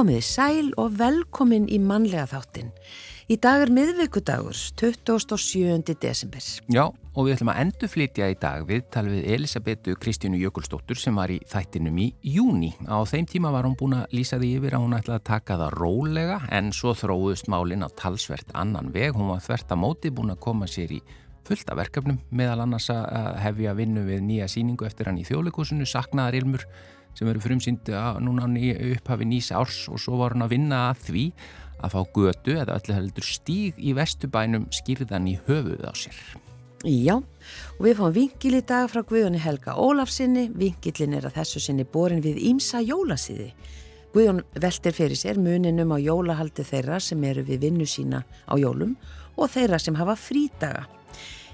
Komiði sæl og velkomin í mannlega þáttin. Í dag er miðvíkudagur, 27. desember. Já, og við ætlum að endurflytja í dag viðtal við Elisabetu Kristínu Jökulsdóttur sem var í þættinum í júni. Á þeim tíma var hún búin að lýsa því yfir að hún ætlaði að taka það rólega en svo þróðust málinn á talsvert annan veg. Hún var þvert að móti búin að koma sér í fullta verkefnum meðal annars að hefja vinnu við nýja síningu eftir hann í þjóðleikúsinu, saknaðar ilmur sem eru frumsýnd núna upphafi nýs árs og svo var hann að vinna að því að fá götu eða öllu heldur stíg í vestubænum skýrðan í höfuð á sér. Já, og við fáum vingil í dag frá Guðjóni Helga Ólafsinni. Vingilin er að þessu sinni borin við Ímsa jólasíði. Guðjón veltir fyrir sér muninum á jólahaldi þeirra sem eru við vinnu sína á jólum og þeirra sem hafa frídaga.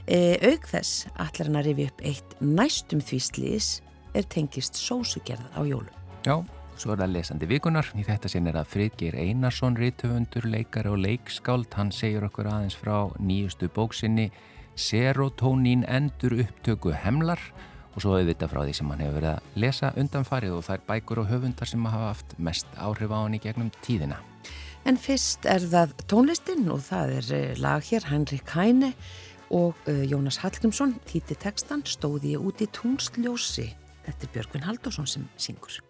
E, auk þess allar hann að rifi upp eitt næstum því slís er tengist sósugerð á jólum. Já, svo er það lesandi vikunar. Í þetta sinn er að Fridgir Einarsson, rítufundur, leikari og leikskáld. Hann segir okkur aðeins frá nýjustu bóksinni Serotonín endur upptöku hemlar og svo auðvitað frá því sem hann hefur verið að lesa undanfarið og það er bækur og höfundar sem hafa haft mest áhrif á hann í gegnum tíðina. En fyrst er það tónlistin og það er eh, lag hér Henrik Hæne og uh, Jónas Hallgrímsson, títi tekstan, stóði ég út í túnsljósi Þetta er Björgvin Haldursson sem syngur.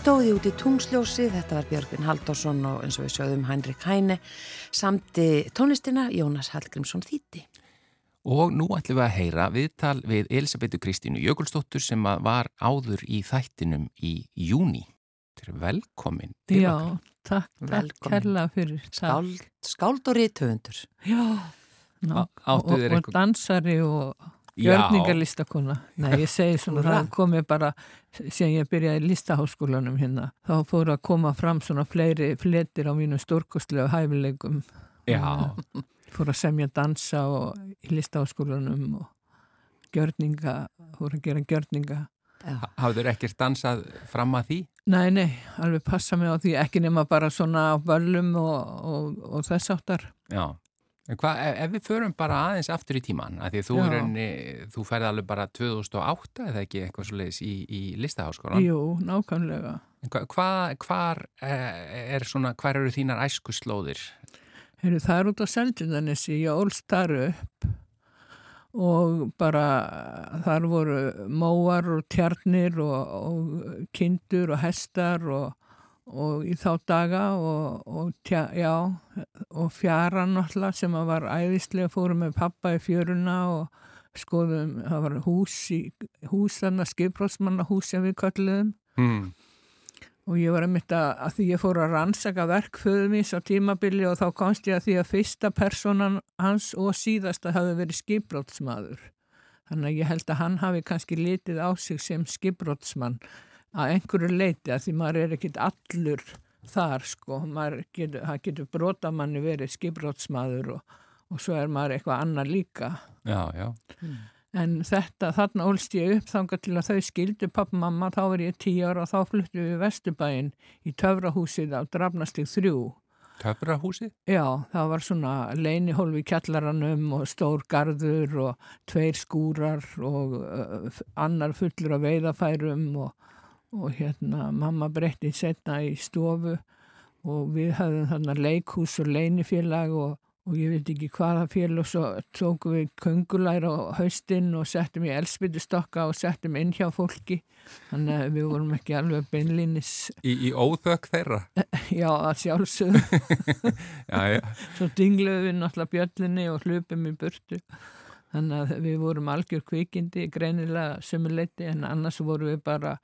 Stóði út í tungsljósi, þetta var Björgvin Halldórsson og eins og við sjöðum Hænrik Hæne samti tónlistina Jónas Hallgrímsson þýtti. Og nú ætlum við að heyra viðtal við Elisabetu Kristínu Jökulsdóttur sem var áður í þættinum í júni. Þetta er velkomin Já, takk, takk kærlega fyrir. Skáld, skáld og rítöfundur. Já, ná, og, og dansari og Gjörningarlistakona. Nei, ég segi svona, það komi bara, sem ég byrjaði í listaháskólanum hérna, þá fóru að koma fram svona fleiri fletir á mínu stórkostlega hæfileikum. Já. Fóru að semja dansa og, í listaháskólanum og gjörninga, fóru að gera gjörninga. Hafður ekkert dansað fram að því? Nei, nei, alveg passa mig á því, ekki nema bara svona á böllum og, og, og þess áttar. Já. Hva, ef við förum bara aðeins aftur í tíman að því þú, reyni, þú ferði alveg bara 2008 eða ekki eitthvað svo leiðis í, í listaháskólan Jú, nákvæmlega. Hva, hvar, eh, er svona, hvar eru þínar æskuslóðir? Heru, það er út á Seltjöndanissi, ég ólst þar upp. Og bara þar voru móar og tjarnir og, og kindur og hestar og og í þá daga og, og, tja, já, og fjara náttúrulega sem var æðislega fórum með pappa í fjöruna og skoðum, það var hús í hús þannig, skiprótsmannahús sem við kalluðum mm. og ég var að mynda að því ég fór að rannsaka verkföðumís á tímabili og þá komst ég að því að fyrsta personan hans og síðasta hafi verið skiprótsmaður þannig að ég held að hann hafi kannski litið á sig sem skiprótsmann að einhverju leiti að því maður er ekkit allur þar sko, maður getur, getur brotamanni verið skiprótsmaður og, og svo er maður eitthvað annar líka já, já. Mm. En þetta, þarna ólst ég upp þanga til að þau skildu pappa og mamma, þá var ég tíu ára og þá fluttu við Vesturbæinn í töfrahúsið á Drafnastík 3. Töfrahúsið? Já, það var svona leinihólfi kjallaranum og stór gardur og tveir skúrar og uh, annar fullur af veiðafærum og, og hérna mamma breytti setna í stofu og við hafðum þarna leikhús og leinifélag og og ég veit ekki hvaða fél og svo tókum við köngulæra á haustinn og settum í elspytustokka og settum inn hjá fólki. Þannig að við vorum ekki alveg beinlinis Í, í óþökk þeirra? Já, að sjálfsögðu. Já, já. Svo dingluðum við náttúrulega bjöllinni og hlupum í burtu. Þannig að við vorum algjör kvikindi greinilega sömuleiti en annars vorum við bara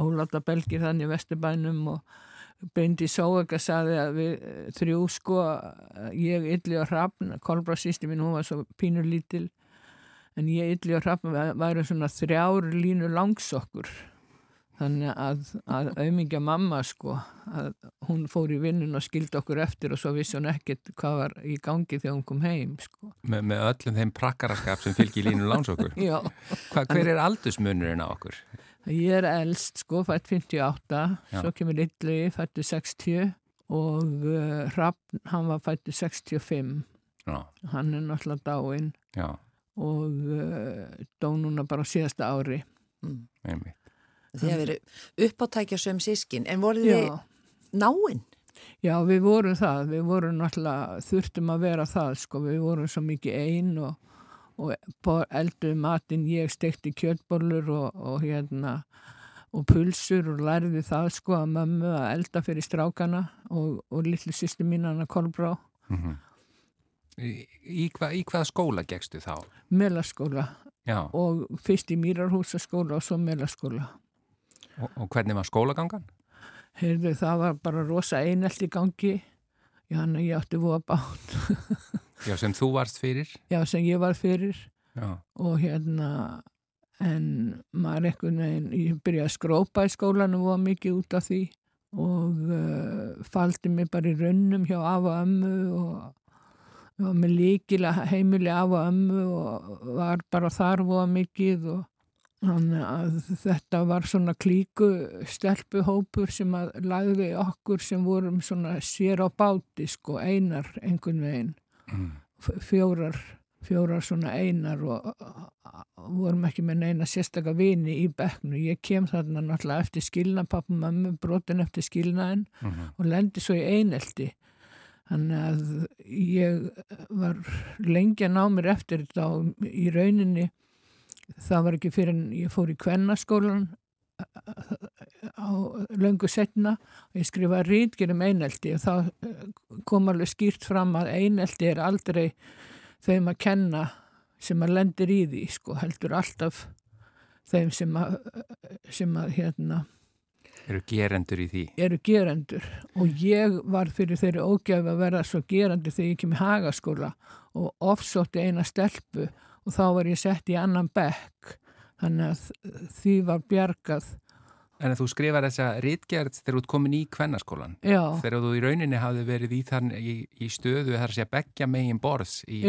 óláta belgir þannig Vesturbænum og Beindi Sóega saði að við eh, þrjú sko, ég ylli á hrappn, Kolbra sýsti mín, hún var svo pínur lítil, en ég ylli á hrappn væri svona þrjár línu langsokkur. Þannig að, að auðmingja mamma sko, að hún fór í vinnun og skildi okkur eftir og svo vissi hún ekkert hvað var í gangi þegar hún kom heim sko. Me, með öllum þeim prakkaraskap sem fylgir línu langsokkur? Hva, hver er aldursmunurinn á okkur? Ég er eldst sko, fætt 58, Já. svo kemur Lilli, fættu 60 og uh, Raffn, hann var fættu 65. Já. Hann er náttúrulega dáinn og uh, dó núna bara síðasta ári. Mm. Einmitt. Þið hefur verið uppáttækja sem sískin, en voruð þið náinn? Já, við vorum það, við vorum náttúrulega, þurftum að vera það, sko, við vorum svo mikið einn og, og elduði matinn, ég stekti kjötbollur og, og hérna, og pulsur og lærði það, sko, að mömmu að elda fyrir strákana og, og lillu sýstu mín, Anna Kolbrá. Mm -hmm. Í, í, hva, í hvaða skóla gegstu þá? Melaskóla. Já. Og fyrst í Mýrarhúsaskóla og svo Melaskóla. Og, og hvernig var skólagangan? Heyrðu, það var bara rosa einelt í gangi. Já, hann og ég átti búa bát. Já, sem þú varst fyrir? Já, sem ég var fyrir. Já. Og hérna, en maður ekkert neginn, ég byrjaði að skrópa í skólan og var mikið út af því og uh, faldi mig bara í raunum hjá af og ömmu og var með líkilega heimili af og ömmu og var bara þar voða mikið og Þannig að þetta var svona klíku stelpuhópur sem að lagði okkur sem vorum svona sér á báti sko einar einhvern veginn mm. fjórar, fjórar svona einar og, vorum ekki með neina sérstakka vini í bekknu. Ég kem þarna náttúrulega eftir skilna pappa mamma brotin eftir skilnaðin mm -hmm. og lendi svo í einelti. Þannig að ég var lengi að ná mér eftir þetta í rauninni það var ekki fyrir en ég fór í kvennaskólan á löngu setna og ég skrifaði rítgerum einelti og þá kom alveg skýrt fram að einelti er aldrei þeim að kenna sem að lendir í því sko heldur alltaf þeim sem að, sem að hérna eru gerendur í því? eru gerendur. Og ég var fyrir þeirri ógæfi að vera svo gerendur þegar ég kem í hagaskóla og ofsótti eina stelpu og þá var ég sett í annan bekk þannig að því var bjargað. En að þú skrifar þessa rítgerð þegar þú ert komin í kvennaskólan Já. þegar þú í rauninni hafði verið í, þann, í, í stöðu þar að segja begja megin borðs í,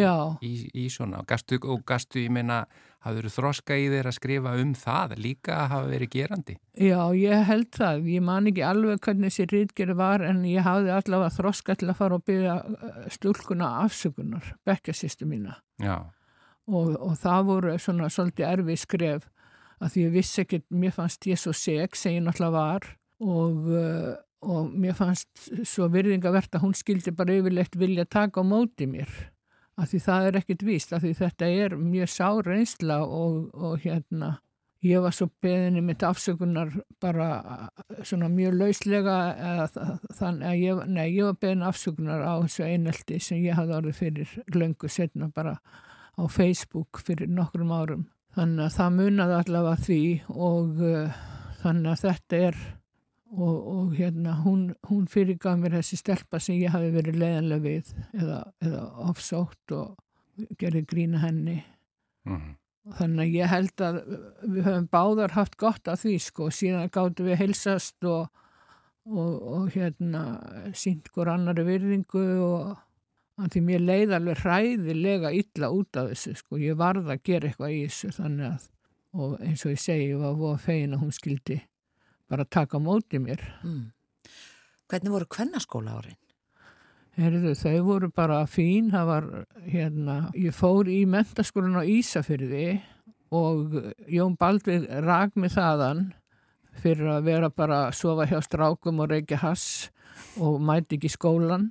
í svona. Og gastu, og gastu ég meina hafður þroska í þeir að skrifa um það líka að hafa verið gerandi? Já, ég held það, ég man ekki alveg hvernig þessi rítgerð var en ég hafði allavega þroska til að fara og byrja uh, stúlkuna afsökunar, begja sýstu mína. Já og, og það voru svona svolítið erfið skref að því ég vissi ekkert, mér fannst ég svo seg sem ég náttúrulega var og, uh, og mér fannst svo virðingavert að hún skildi bara yfirlegt vilja taka á móti mér að því það er ekkert víst, að því þetta er mjög sár reynsla og, og hérna ég var svo beðinni mitt afsökunar bara svona mjög lauslega þannig að ég, nei, ég var beðin afsökunar á þessu einelti sem ég hafði orðið fyrir löngu setna bara á Facebook fyrir nokkrum árum. Þannig að það munaði allavega því og uh, þannig að þetta er og, og hérna hún, hún fyrirgaf mér þessi stelpa sem ég hafi verið leðanlega við eða, eða ofsótt og gerði grína henni. Mm -hmm. Þannig að ég held að við höfum báðar haft gott af því sko og síðan gáttu við heilsast og, og, og hérna sínt hver annari virðingu og Því mér leiði alveg hræðilega illa út af þessu, sko. Ég varði að gera eitthvað í þessu, þannig að, og eins og ég segi, ég var voða fegin að hún skildi bara taka móti mér. Mm. Hvernig voru kvennaskóla árin? Herðu, þau voru bara fín, það var, hérna, ég fór í mentaskólan á Ísafyrði og Jón Baldvin rag mig þaðan fyrir að vera bara að sofa hjá strákum og reykja hass og mæti ekki skólan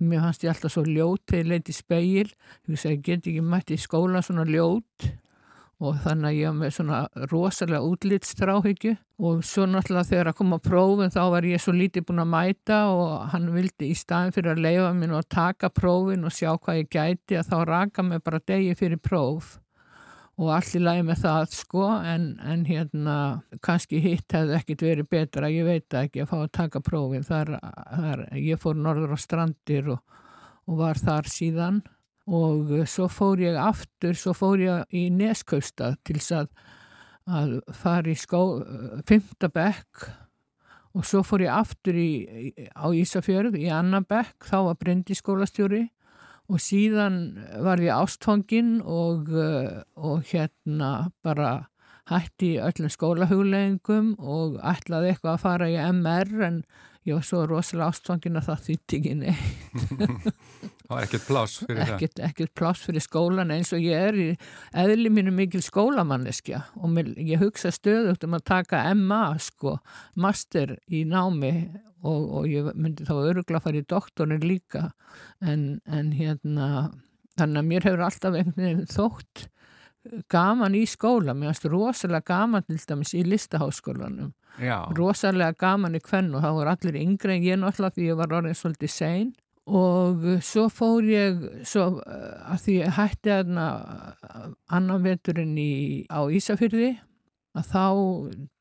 mér fannst ég alltaf svo ljót þegar ég leiti speil ég segi, get ekki mætti í skóla svona ljót. Og þannig að ég var með svona rosalega útlýtstráhyggju og svo náttúrulega þegar að koma á prófin þá var ég svo lítið búin að mæta og hann vildi í staðin fyrir að leifa mér og taka prófin og sjá hvað ég gæti að þá raka mig bara degi fyrir próf og allir lægi með það sko en, en hérna kannski hitt hefði ekkit verið betra, ég veit ekki að fá að taka prófin, þar, þar ég fór norður á strandir og, og var þar síðan og svo fór ég aftur, svo fór ég í Neskausta til að, að fara í skó, fymtabekk og svo fór ég aftur í, á Ísafjörð í Annabekk, þá var Bryndi skólastjóri og síðan var ég ástfangin og, eh, og hérna bara hætti öllum skólahugleggingum og ætlaði eitthvað að fara í MR en ég var svo rosalega ástfangin að það þýtti ekki neitt. Það var ekkert pláss fyrir það? Ekkert, ekkert pláss fyrir skólan eins og ég er í eðli mínu mikil skólamanneskja og mér, ég hugsa stöðugt um að taka MA sko, master í námi og, og ég myndi þá örugla að fara í doktorin líka en, en hérna þannig að mér hefur alltaf einhvern veginn þótt gaman í skóla, mér finnst rosalega gaman til dæmis í listaháskólanum. Já. rosalega gaman í kvenn og þá voru allir yngre en ég náttúrulega því ég var orðin svolítið sein. Og svo fór ég svo, eh, að því ég hætti aðna annan veturinn í, á Ísafyrði að þá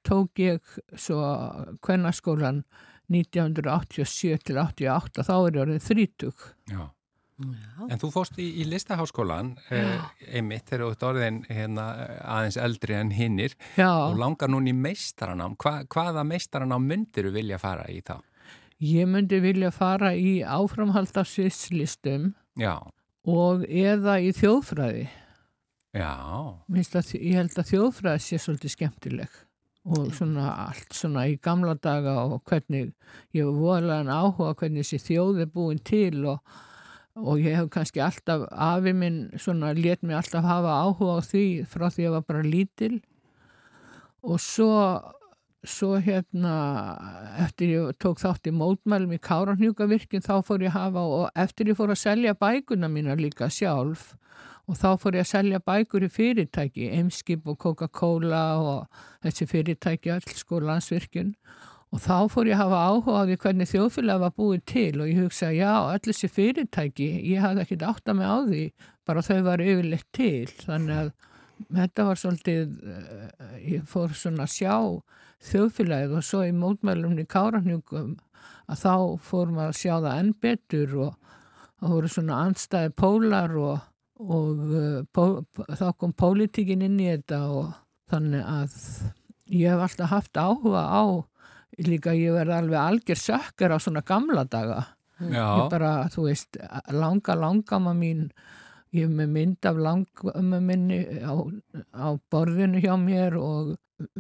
tók ég svo kvennaskólan 1987 til 88 þá er ég orðin 30 Já. Já. En þú fóst í, í listaháskólan eh, einmitt þegar þú ert orðin hérna, aðeins eldri en hinnir og langar núni í meistaranám Hva, hvaða meistaranám myndir þú vilja fara í þá? Ég myndi vilja fara í áframhald af sýslistum og eða í þjóðfræði. Já. Að, ég held að þjóðfræði sé svolítið skemmtileg og svona allt svona í gamla daga og hvernig ég var voðalega áhuga hvernig þessi þjóð er búin til og, og ég hef kannski alltaf, afi minn svona let mér alltaf hafa áhuga á því frá því að ég var bara lítil. Og svo svo hérna eftir ég tók þátt í mótmælum í Káranhjúkavirkinn þá fór ég hafa og eftir ég fór að selja bækuna mína líka sjálf og þá fór ég að selja bækur í fyrirtæki, Eimskip og Coca-Cola og þessi fyrirtæki all sko landsvirkjun og þá fór ég að hafa áhuga á því hvernig þjóðfélag var búið til og ég hugsa já, all þessi fyrirtæki, ég hafði ekkert átt að mig á því, bara þau var yfirleitt til, þannig að þetta var svolítið, eh, ég fór svona að sjá þjóðfélagið og svo í mótmælumni Káranjúkum að þá fórum að sjá það enn betur og það voru svona anstæði pólar og, og uh, pó, þá kom pólitíkin inn í þetta og þannig að ég hef alltaf haft áhuga á líka ég verði alveg algjör sökkar á svona gamla daga Já. ég bara, þú veist, langa langama mín ég hef með mynd af langama minni á, á borðinu hjá mér og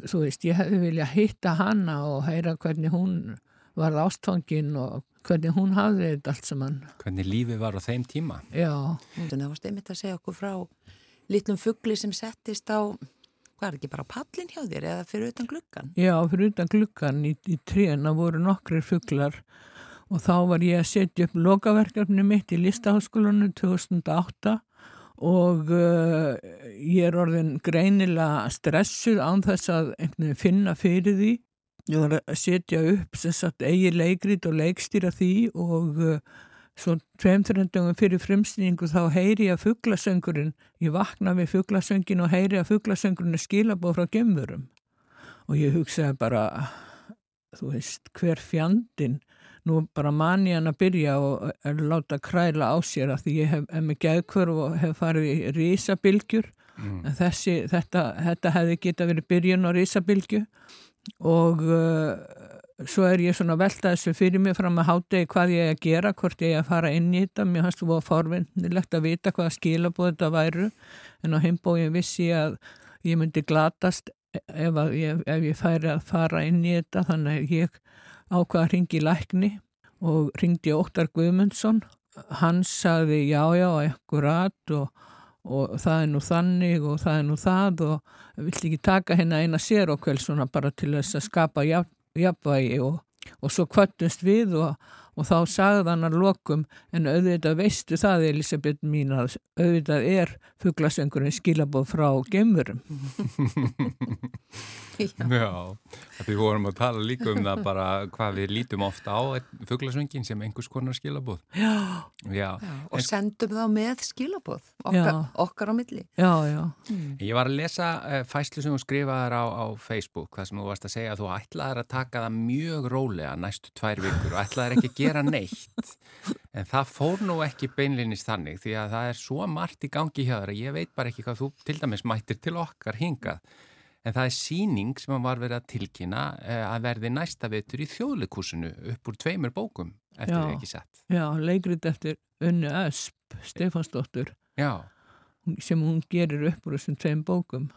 þú veist, ég hefði vilja hitta hanna og heyra hvernig hún var ástfangin og hvernig hún hafði þetta allt saman. Hvernig lífi var á þeim tíma. Já. Það var steinmitt að segja okkur frá litlum fuggli sem settist á, hvað er ekki bara pallin hjá þér eða fyrir utan gluggan? Já, fyrir utan gluggan í, í tréna voru nokkrir fugglar og þá var ég að setja upp lokaverkefni mitt í listaháskólanu 2008 og uh, ég er orðin greinilega stressuð án þess að finna fyrir því ég var að setja upp sagt, eigi leikrið og leikstýra því og uh, svo tveimþröndungum fyrir frumsningu þá heyri ég að fugglasöngurinn ég vakna við fugglasöngin og heyri að fugglasöngurinn er skilabóð frá gemmurum og ég hugsaði bara þú veist hver fjandin nú bara mani hann að byrja og er láta kræla á sér að því ég hef, hef með geðkvörf og hef farið í risabilgjur mm. en þessi, þetta, þetta hefði geta verið byrjun á risabilgju og uh, svo er ég svona veltað þessu fyrir mig fram að hátegi hvað ég er að gera, hvort ég er að fara inn í þetta. Mér fannst þú að forvinnilegt að vita hvaða skilabóð þetta væru en á heimbóin vissi ég að ég myndi glatast ef, ég, ef ég færi að fara inn í þetta þannig að ég ákvaða að ringi lækni og ringdi Óttar Guðmundsson. Hann sagði já já, ekkurat og og það er nú þannig og það er nú það og vill ekki taka henni eina sér okkur svona bara til þess að skapa jafnvægi og, og svo kvöttumst við og, og þá sagði hann að lokum en auðvitað veistu það Elisabeth mín að auðvitað er fugglasengurinn skilabóð frá gemurum Já, við vorum að tala líka um það bara hvað við lítum ofta á fugglasöngin sem einhvers konar skilabóð Já, já. Og en, sendum þá með skilabóð okkar, okkar á milli. Já, já. Mm. Ég var að lesa uh, fæslu sem þú skrifaði á, á Facebook, það sem þú varst að segja að þú ætlaði að taka það mjög rólega næstu tvær vikur. Og ætlaði ekki að gera neitt en það fór nú ekki beinlinnist þannig því að það er svo margt í gangi hjá þér að ég veit bara ekki hvað þú til dæmis mættir til okkar hingað En það er síning sem var verið að tilkynna eh, að verði næsta veitur í þjóðleikursinu upp úr tveimur bókum eftir því ekki sett. Já, leikrið eftir Önnu Ösp, Stefansdóttur, já. sem hún gerir upp úr þessum tveim bókum.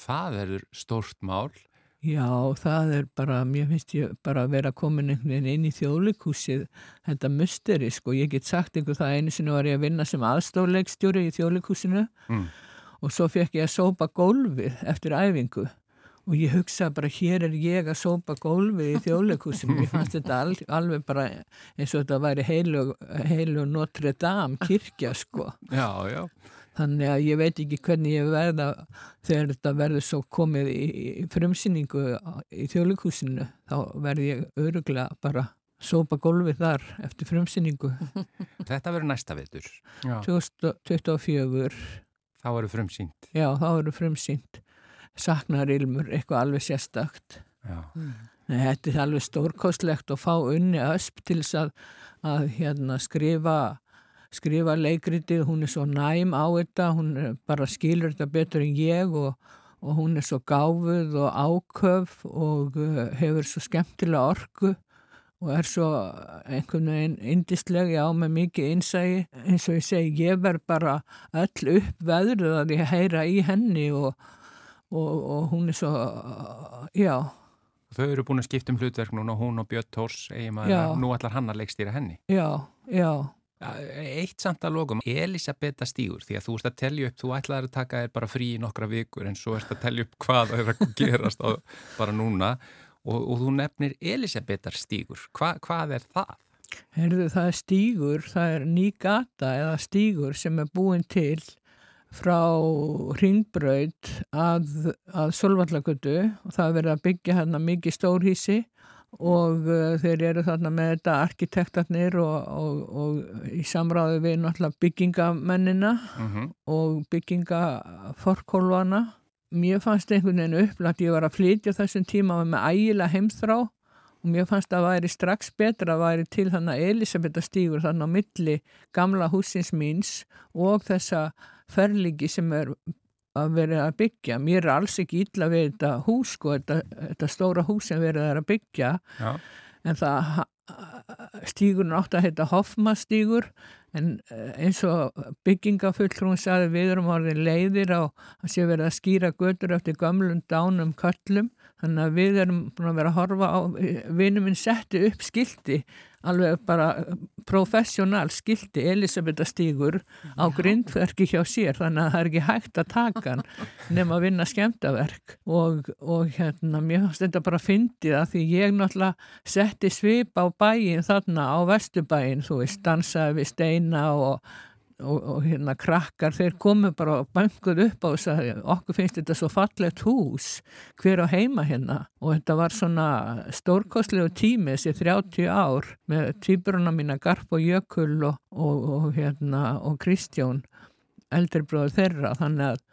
Það er stórt mál. Já, það er bara, mér finnst ég bara að vera komin einhvern veginn inn í þjóðleikúsið, þetta mysteri, sko. Ég get sagt einhver það einu sinni var ég að vinna sem aðstóðleikstjóri í þjóðleikúsinu mm og svo fekk ég að sópa gólfið eftir æfingu og ég hugsaði bara hér er ég að sópa gólfið í þjóðleikusinu ég fannst þetta al, alveg bara eins og þetta væri heilu, heilu Notre Dame kirkja sko já, já. Þannig að ég veit ekki hvernig ég verða þegar þetta verður svo komið í, í frumsýningu í þjóðleikusinu þá verð ég öruglega bara sópa gólfið þar eftir frumsýningu Þetta verður næsta veitur 2024 Þá eru frumsýnt. Já, þá eru frumsýnt. Saknar ilmur, eitthvað alveg sérstakt. Mm. Nei, þetta er alveg stórkostlegt að fá unni ösp til þess að, að hérna, skrifa, skrifa leikritið. Hún er svo næm á þetta, hún bara skilur þetta betur en ég og, og hún er svo gáfuð og áköf og uh, hefur svo skemmtilega orku og er svo einhvern veginn indisleg, já, með mikið einsægi. Eins og ég segi, ég verð bara öll upp veðruð að ég heyra í henni og, og, og hún er svo, já. Þau eru búin að skipta um hlutverk núna, hún og Björn Tórs, eiginmaður, nú ætlar hann að leikstýra henni. Já, já. Eitt samt að logum, Elisabetta Stígur, því að þú ert að tellja upp, þú ætlaði að taka þér bara frí í nokkra vikur en svo ert að tellja upp hvað það er að gerast á, bara núna og, og þú nefnir Elisabetar stígur. Hva, hvað er það? Herðu, það er stígur, það er ný gata eða stígur sem er búin til frá ringbraut að, að Solvallagötu og það er verið að byggja hérna mikið stórhísi og uh, þeir eru þarna með þetta arkitektarnir og, og, og í samráðu við náttúrulega byggingamennina mhm. -huh. og byggingaforkólvana mér fannst einhvern veginn upplagt, ég var að flytja þessum tíma með ægila heimþrá og mér fannst að væri strax betra að væri til þannig að Elisabetta stígur þannig á milli gamla húsins míns og þessa ferligi sem er að vera að byggja. Mér er alls ekki illa við þetta hús, sko, þetta, þetta stóra hús sem verið að byggja Já. en það stígurinn átt að heita Hoffmastígur en eh, eins og byggingafulltrún saði við erum orðin leiðir á að sé verið að skýra götur eftir gamlum dánum köllum þannig að við erum búin að vera að horfa á vinum minn setti upp skildi alveg bara professionál skildi Elisabetta Stígur á grindverki hjá sér þannig að það er ekki hægt að taka hann nema að vinna skemtaverk og, og hérna mér finnst þetta bara að fyndi það því ég náttúrulega setti svip á bæin þarna á vestubæin þú veist dansaði við steina og og, og hérna krakkar, þeir komu bara og bankuð upp á þess að okkur finnst þetta svo fallegt hús. Hver á heima hérna? Og þetta var svona stórkostlegu tími þessi 30 ár með týpuruna mína Garp og Jökull og, og, og hérna og Kristjón eldrirbróður þeirra. Þannig að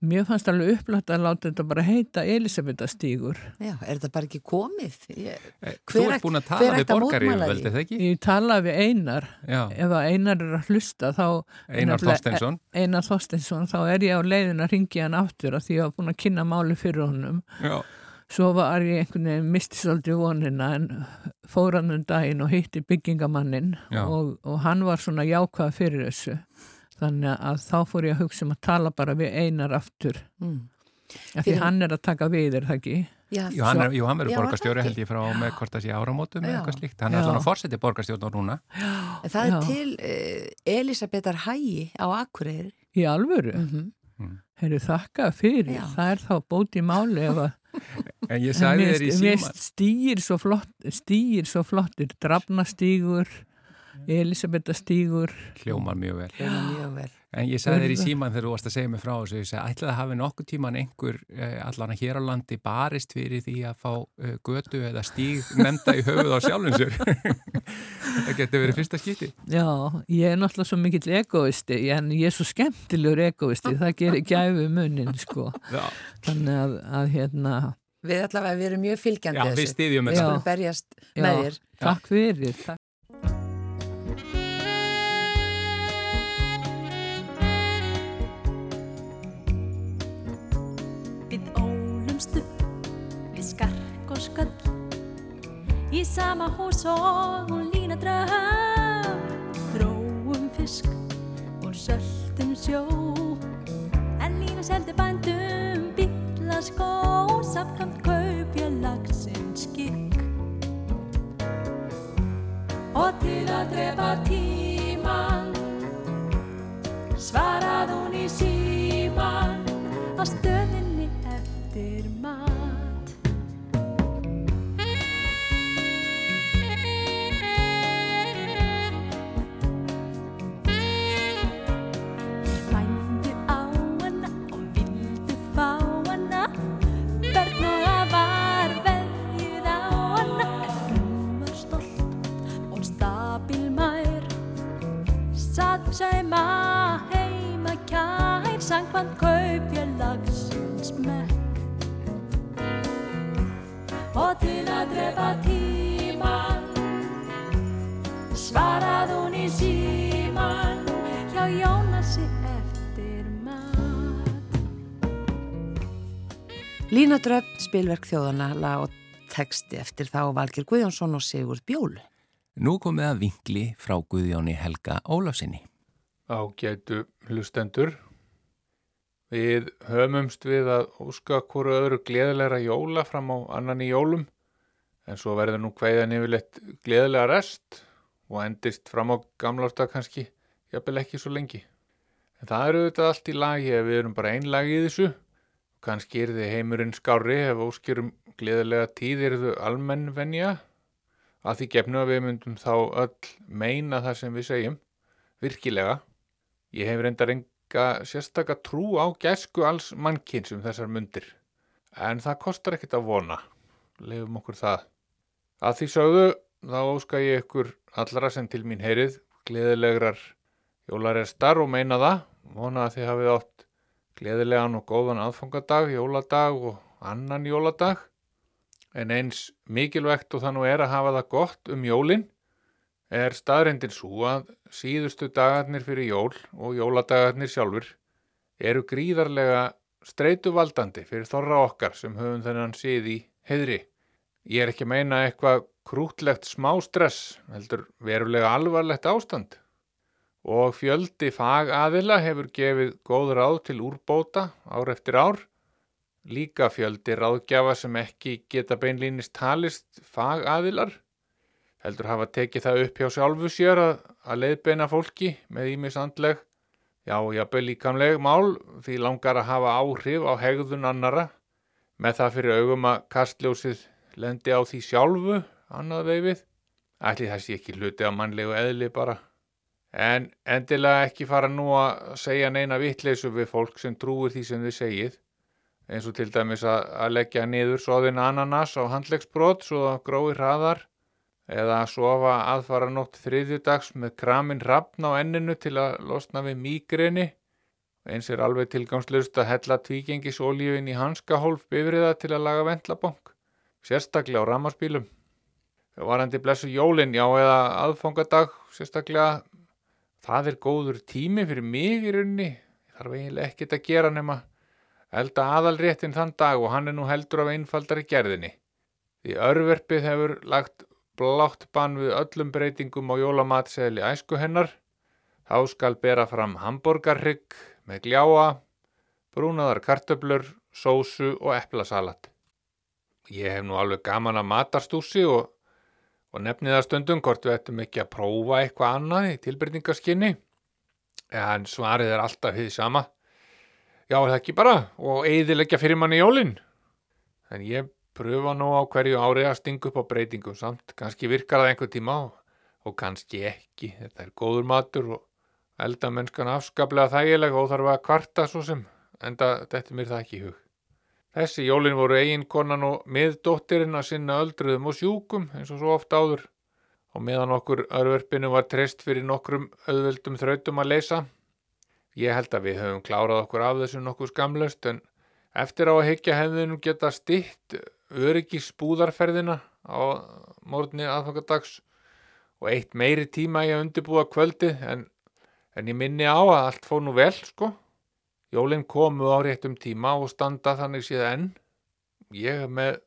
Mér fannst alveg upplætt að láta þetta bara heita Elisabethastígur. Já, er þetta bara ekki komið? Ég, eh, Þú ert búin að tala við borgaríðveldi, þegar ekki? Ég tala við Einar. Já. Ef að Einar er að hlusta þá... Einar Þorstensson. Einar Þorstensson, þá er ég á leiðin að ringja hann aftur að því að ég hafa búin að kynna máli fyrir honum. Já. svo var ég einhvern veginn mistisaldri vonina en fóran um daginn og hitti byggingamannin og, og hann var svona jákvæð fyrir þessu þannig að þá fór ég að hugsa um að tala bara við einar aftur mm. því Fyrir... hann er að taka við er það ekki? Já, jú, hann, er, jú, hann verður borgarstjóri held ég frá með hvort það sé áramótum eða eitthvað slíkt hann er svona fórsetið borgarstjórn á núna já, Það er já. til uh, Elisabetar Hægi á Akureyri Í alvöru? Mm -hmm. mm. Herru þakka fyrir, það er þá bóti máli ef að En ég sagði þér í síman Stýr svo flott, stýr svo flottir drafnastígur Elisabetta stígur. Hljómar mjög vel, Hljómar mjög vel. En ég sagði þér í síman þegar þú varst að segja mig frá þessu ég sagði ætlaði að hafi nokkuð tíman einhver eh, allan að hér á landi barist fyrir því að fá uh, götu eða stíg nefnda í höfuð á sjálfinsur Það getur verið fyrsta skýti Já, ég er náttúrulega svo mikill egoisti en ég er svo skemmtilegur egoisti það gerir gæfu munin sko. Já. Þannig að, að hérna Við allavega, við erum mjög fylgjandi Já, við stýðjum þessu Við skulum berjast með þér. Takk fyrir, takk Í sama hús og hún lína dröm. Dróum fisk og söltum sjó En lína seldi bændum bíla skó Samkvæmt kaup ég lagsins skikk. Og til að drefa tíman Svarað hún í síman Að stöðinni sauma heima kær sangvann kaupja lagsins með. Og til að drefa tíman svarað hún í síman hjá Jónasi eftir mat. Línadröfn, spilverk þjóðana lag og texti eftir þá Valgir Guðjónsson og Sigurd Bjólu Nú komið að vingli frá Guðjóni Helga Ólafsinni ágætu hlustendur. Við höfumst við að óska hverju öðru gleðilegra jóla fram á annan í jólum en svo verður nú hvaðan yfirleitt gleðilega rest og endist fram á gamlásta kannski, jafnvel ekki svo lengi. En það eru auðvitað allt í lagi ef við erum bara einlagi í þessu. Kannski er þið heimurinn skári ef óskjörum gleðilega tíð er þau almennvenja að því gefnu að við myndum þá öll meina það sem við segjum, virkilega. Ég hef reyndar enga sérstakka trú á gæsku alls mannkins um þessar myndir. En það kostar ekkit að vona. Leifum okkur það. Að því sögðu þá óska ég ykkur allara sem til mín heyrið gleðilegrar jólarestar og meina það. Vona að þið hafið átt gleðilegan og góðan aðfangadag, jóladag og annan jóladag. En eins mikilvægt og það nú er að hafa það gott um jólinn er staðrendin svo að síðustu dagarnir fyrir jól og jóladagarnir sjálfur eru gríðarlega streytuvaldandi fyrir þorra okkar sem höfum þennan síð í heðri. Ég er ekki að meina eitthvað krútlegt smá stress, heldur verulega alvarlegt ástand. Og fjöldi fagaðila hefur gefið góð ráð til úrbóta ár eftir ár. Líka fjöldi ráðgjafa sem ekki geta beinlýnist talist fagaðilar heldur hafa tekið það upp hjá sjálfu sér að, að leiðbeina fólki með ímis andleg, já, jábel líkamleg mál því langar að hafa áhrif á hegðun annara með það fyrir augum að kastljósið lendi á því sjálfu, annað veifið. Ætli sé ekki hluti á mannlegu eðli bara. En endilega ekki fara nú að segja neina vittleysu við fólk sem trúir því sem þið segið, eins og til dæmis að, leggja niður svoðin ananas á handlegsbrot svo að grói hraðar eða að sofa aðfara nótt þriðjudags með kramin rafn á enninu til að losna við mýgreni. Eins er alveg tilgangslust að hella tvígengisólífin í hanskahólf bifriða til að laga vendlabonk, sérstaklega á ramarspílum. Varandi blessu jólin, já eða aðfangadag, sérstaklega, það er góður tími fyrir mig í rauninni. Það þarf eiginlega ekkit að gera nema elda aðalréttin þann dag og hann er nú heldur af einfaldari gerðinni. Því örverpið hefur lagt blátt bann við öllum breytingum á jólamatseðli æsku hennar. Þá skal bera fram hamburgarrygg með gljáa, brúnaðar kartöblur, sósu og eplasalat. Ég hef nú alveg gaman að matarstúsi og, og nefniða stundum hvort við ættum ekki að prófa eitthvað annað í tilbyrningaskinni. En svarið er alltaf því sama. Já, er það ekki bara og eiðilegja fyrir manni jólinn. En ég pröfa nú á hverju ári að stinga upp á breytingum samt. Kanski virkar það einhver tíma og, og kannski ekki. Þetta er góður matur og eldamennskan afskaplega þægilega og þarf að kvarta svo sem. Enda þetta mér það ekki í hug. Þessi jólinn voru eiginkonan og miðdóttirinn að sinna öldruðum og sjúkum eins og svo oft áður og meðan okkur örverfinu var treyst fyrir nokkrum auðveldum þrautum að leysa. Ég held að við höfum klárað okkur af þessu nokkuð skamlaust en eftir á að higgja hefðinu geta stitt öryggis búðarferðina á morgunni aðfangadags og eitt meiri tíma ég að undirbúa kvöldi en, en ég minni á að allt fór nú vel sko. Jólinn komu á réttum tíma og standa þannig síðan enn. Ég hef með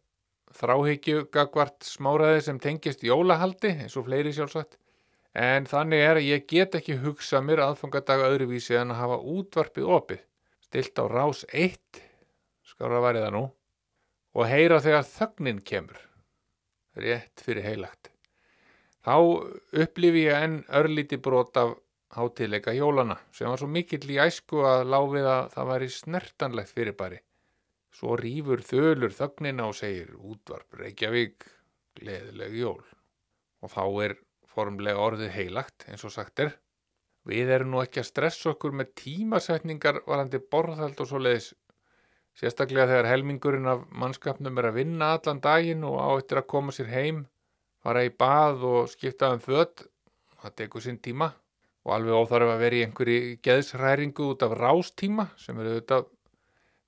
þráhyggju gagvart smáraði sem tengist jólahaldi eins og fleiri sjálfsagt. En þannig er að ég get ekki hugsað mér aðfangadag öðruvísi en að hafa útvarpið opið. Stilt á rás 1, skára að væri það nú, og heyra þegar þögnin kemur. Rétt fyrir heilagt. Þá upplifi ég enn örlíti brot af hátileika jólana sem var svo mikill í æsku að láfið að það væri snertanlegt fyrirbæri. Svo rýfur þölur þögnina og segir útvarp Reykjavík, gleðileg jól. Og þá er formlega orðið heilagt eins og sagt er. Við erum nú ekki að stressa okkur með tímasetningar varandi borðhald og svo leiðis. Sérstaklega þegar helmingurinn af mannskapnum er að vinna allan daginn og á eftir að koma sér heim, fara í bað og skipta um född. Það tekur sinn tíma og alveg óþarf að vera í einhverju geðsræringu út af rástíma sem eru auðvitað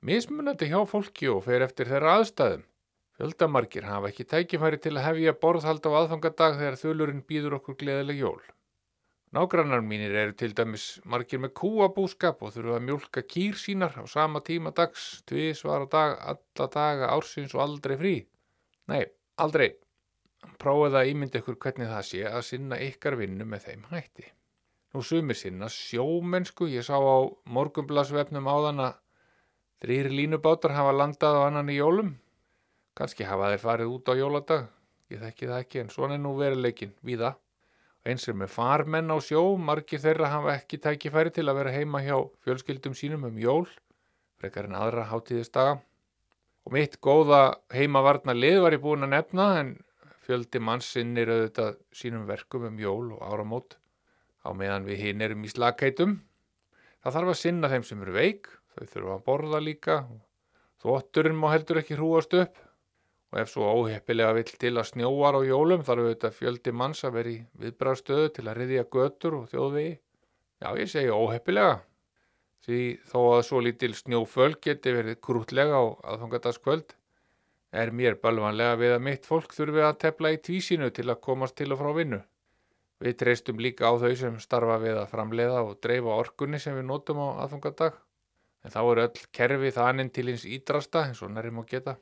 mismunandi hjá fólki og fer eftir þeirra aðstæðum. Fjöldamarkir hafa ekki tækifæri til að hefja borðhald á aðfangadag þegar þulurinn býður okkur gleðileg jól. Nágrannar mínir eru til dæmis margir með kúabúskap og þurfa að mjölka kýr sínar á sama tíma dags, tvísvara dag, alla daga, ársins og aldrei frí. Nei, aldrei. Prófið að ímynda ykkur hvernig það sé að sinna ykkar vinnu með þeim hætti. Nú sumir sinna sjómennsku, ég sá á morgumblasvefnum áðan að þrýri línubátar hafa landað á annan í jólum. Kanski hafa þeir farið út á jóladag, ég þekki það ekki en svona er nú veruleikin, við það. Eins er með farmenn á sjó, margir þeirra hafa ekki tækifæri til að vera heima hjá fjölskyldum sínum um jól, frekar en aðra hátíðistaga. Og mitt góða heimavarna lið var ég búin að nefna en fjöldi mannsinnir auðvitað sínum verkum um jól og áramót á meðan við hinn erum í slagkeitum. Það þarf að sinna þeim sem eru veik, þau þurfa að borða líka, þótturinn má heldur ekki hrúast upp og ef svo óheppilega vill til að snjóar á jólum þarf auðvitað fjöldi manns að vera í viðbræðstöðu til að riðja götur og þjóðvegi. Já, ég segi óheppilega, því þó að svo lítil snjóföl geti verið krútlega á aðfangadagskvöld, er mér balvanlega við að mitt fólk þurfi að tepla í tvísinu til að komast til og frá vinnu. Við treystum líka á þau sem starfa við að framleiða og dreifa orkunni sem við notum á aðfangadag. En þá er öll kerfi þaninn til hins ídrasta eins og nærim að geta.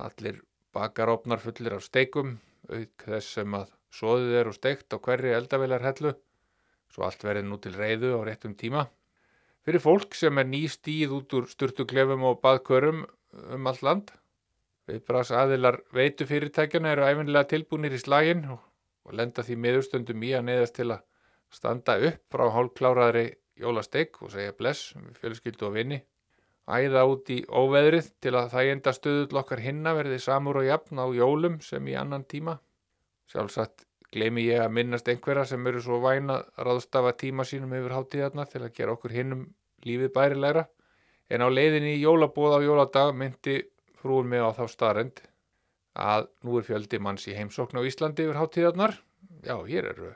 Allir bakarópnar fullir af steikum, auk þess sem að soðið er og steikt á hverri eldavilar hellu, svo allt verið nú til reyðu á réttum tíma. Fyrir fólk sem er ný stíð út úr sturtuklefum og baðkörum um allt land. Viðbras aðilar veitu fyrirtækjana eru æfinlega tilbúinir í slaginn og, lenda því miðurstundum í að neðast til að standa upp frá hálfkláraðri jólasteik og segja bless fjölskyldu og vini. Æða út í óveðrið til að það enda stöðull okkar hinna verði samur og jafn á jólum sem í annan tíma. Sjálfsagt gleymi ég að minnast einhverja sem eru svo væna ráðstafa tíma sínum yfir hátíðarna til að gera okkur hinnum lífið bærilegra. En á leiðinni í jólabóð á jóladag myndi frúin mig á þá starrend að nú er fjöldi manns í heimsókn á Íslandi yfir hátíðarnar. Já, hér eru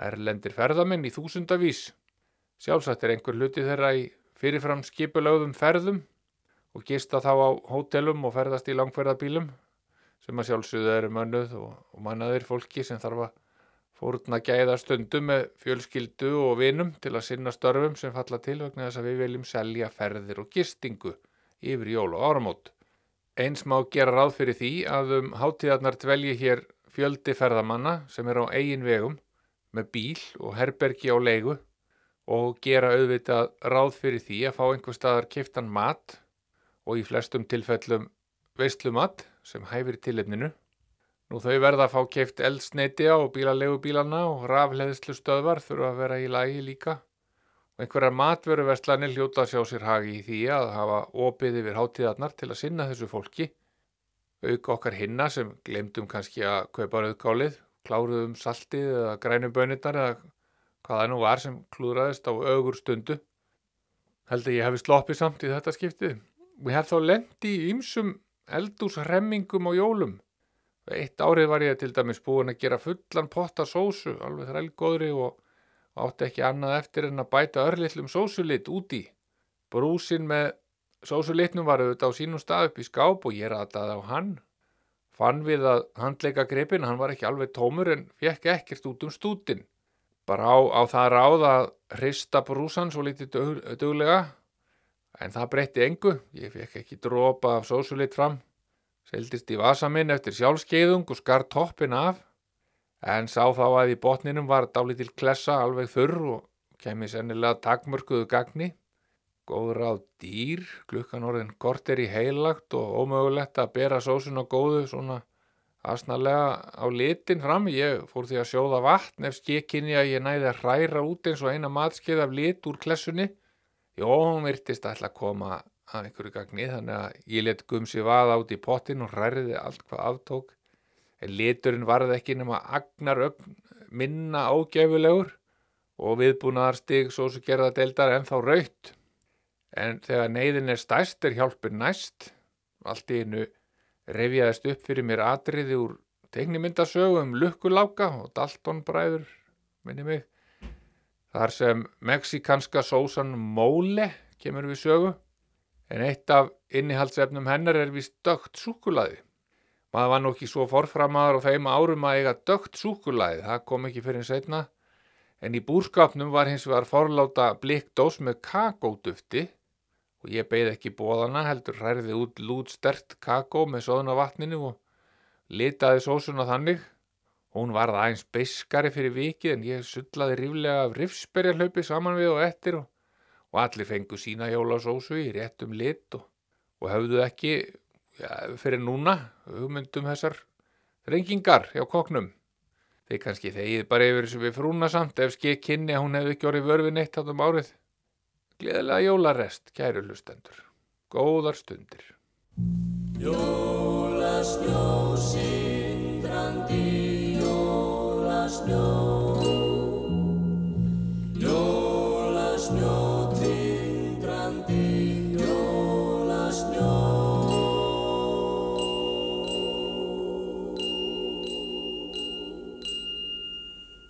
erlendir ferðamenn í þúsundavís. Sjálfsagt er einhver hluti þeirra í fyrirfram skipulögðum ferðum og gista þá á hótelum og ferðast í langferðabílum sem að sjálfsögðu eru mönnuð og, og mannaðir fólki sem þarf að fórna gæða stundum með fjölskyldu og vinum til að sinna störfum sem falla til vegna þess að við viljum selja ferðir og gistingu yfir jól og áramót. Eins má gera ráð fyrir því að um hátíðarnar dvelji hér fjöldi ferðamanna sem er á eigin vegum með bíl og herbergi á leigu og gera auðvitað ráð fyrir því að fá einhver staðar kiftan mat og í flestum tilfellum veistlumat sem hæfir tilefninu. Nú þau verða að fá kift eldsneiti á bílalegu bílana og rafleðslu stöðvar þurfa að vera í lagi líka. Og einhverjar matveruverslanir hljóta sjá sér hagi í því að hafa opið yfir hátíðarnar til að sinna þessu fólki. Auk okkar hinna sem glemdum kannski að kaupa rauðgálið, kláruðum saltið eða grænum bönirnar eða hvað það nú var sem klúðraðist á augur stundu. Held að ég hefði sloppið samt í þetta skiptið. Við hef þá lendi í ymsum eldúsremmingum á jólum. Eitt árið var ég til dæmis búin að gera fullan potta sósu, alveg þrælgóðri og átti ekki annað eftir en að bæta örlittlum sósulit úti. Brúsin með sósulitnum var auðvitað á sínum stað upp í skáp og ég rataði á hann. Fann við að handleika gripin, hann var ekki alveg tómur en fekk ekkert út um stútin. Bara á, á það ráð að hrista brúsan svo litið dög, döglega, en það breytti engu. Ég fekk ekki dropa af sósulit fram. Seldist í vasa minn eftir sjálfskeiðung og skar toppin af en sá þá að í botninum var dálítil klessa alveg þurr og kemi sennilega takmörkuðu gagni. Góður á dýr, klukkan orðin korter í heilagt og ómögulegt að bera sósun á góðu svona asnalega á litin fram. Ég fór því að sjóða vatn ef skikkinni að ég næði að hræra út eins og eina matskeið af lit úr klessunni. Jó, hún virtist að ætla að koma að einhverju gagni þannig að ég let gumsi vaða át í pottin og hræriði allt hvað aftók en liturinn varði ekki nema agnar ögn minna ágefulegur og viðbúnaðar stig svo sem gerða deildar ennþá raut. En þegar neyðin er stæst er hjálpur næst. Allt í hennu revjaðist upp fyrir mér atriði úr teiknimyndasögu um lukkuláka og Dalton bræður, minni mig. Þar sem meksikanska sósan Móle kemur við sögu, en eitt af innihaldsefnum hennar er vist dögt súkulaði. Maður var nú ekki svo forframaður á þeim árum að eiga dögt súkulæði, það kom ekki fyrir setna, en í búrskapnum var hins vegar forláta blikkdós með kakódufti og ég beigð ekki bóðana heldur hræði út lúdstert kakó með soðuna vatninu og litaði sósuna þannig. Hún varð aðeins beiskari fyrir vikið en ég sullaði ríflega af rifsberjarlaupi saman við og ettir og, og allir fengu sína jólasósu í réttum lit og, og höfðu ekki ja, fyrir núna hugmyndum þessar rengingar hjá koknum. Þeir kannski þegið bara yfir þessu við frúna samt ef skikk kynni að hún hefði ekki orðið vörfin eitt átum árið. Gleðilega jólarest, kæru hlustendur. Góðar stundir. Jólasnjó, sindrandi jólasnjó Jólasnjó, tindrandi jólasnjó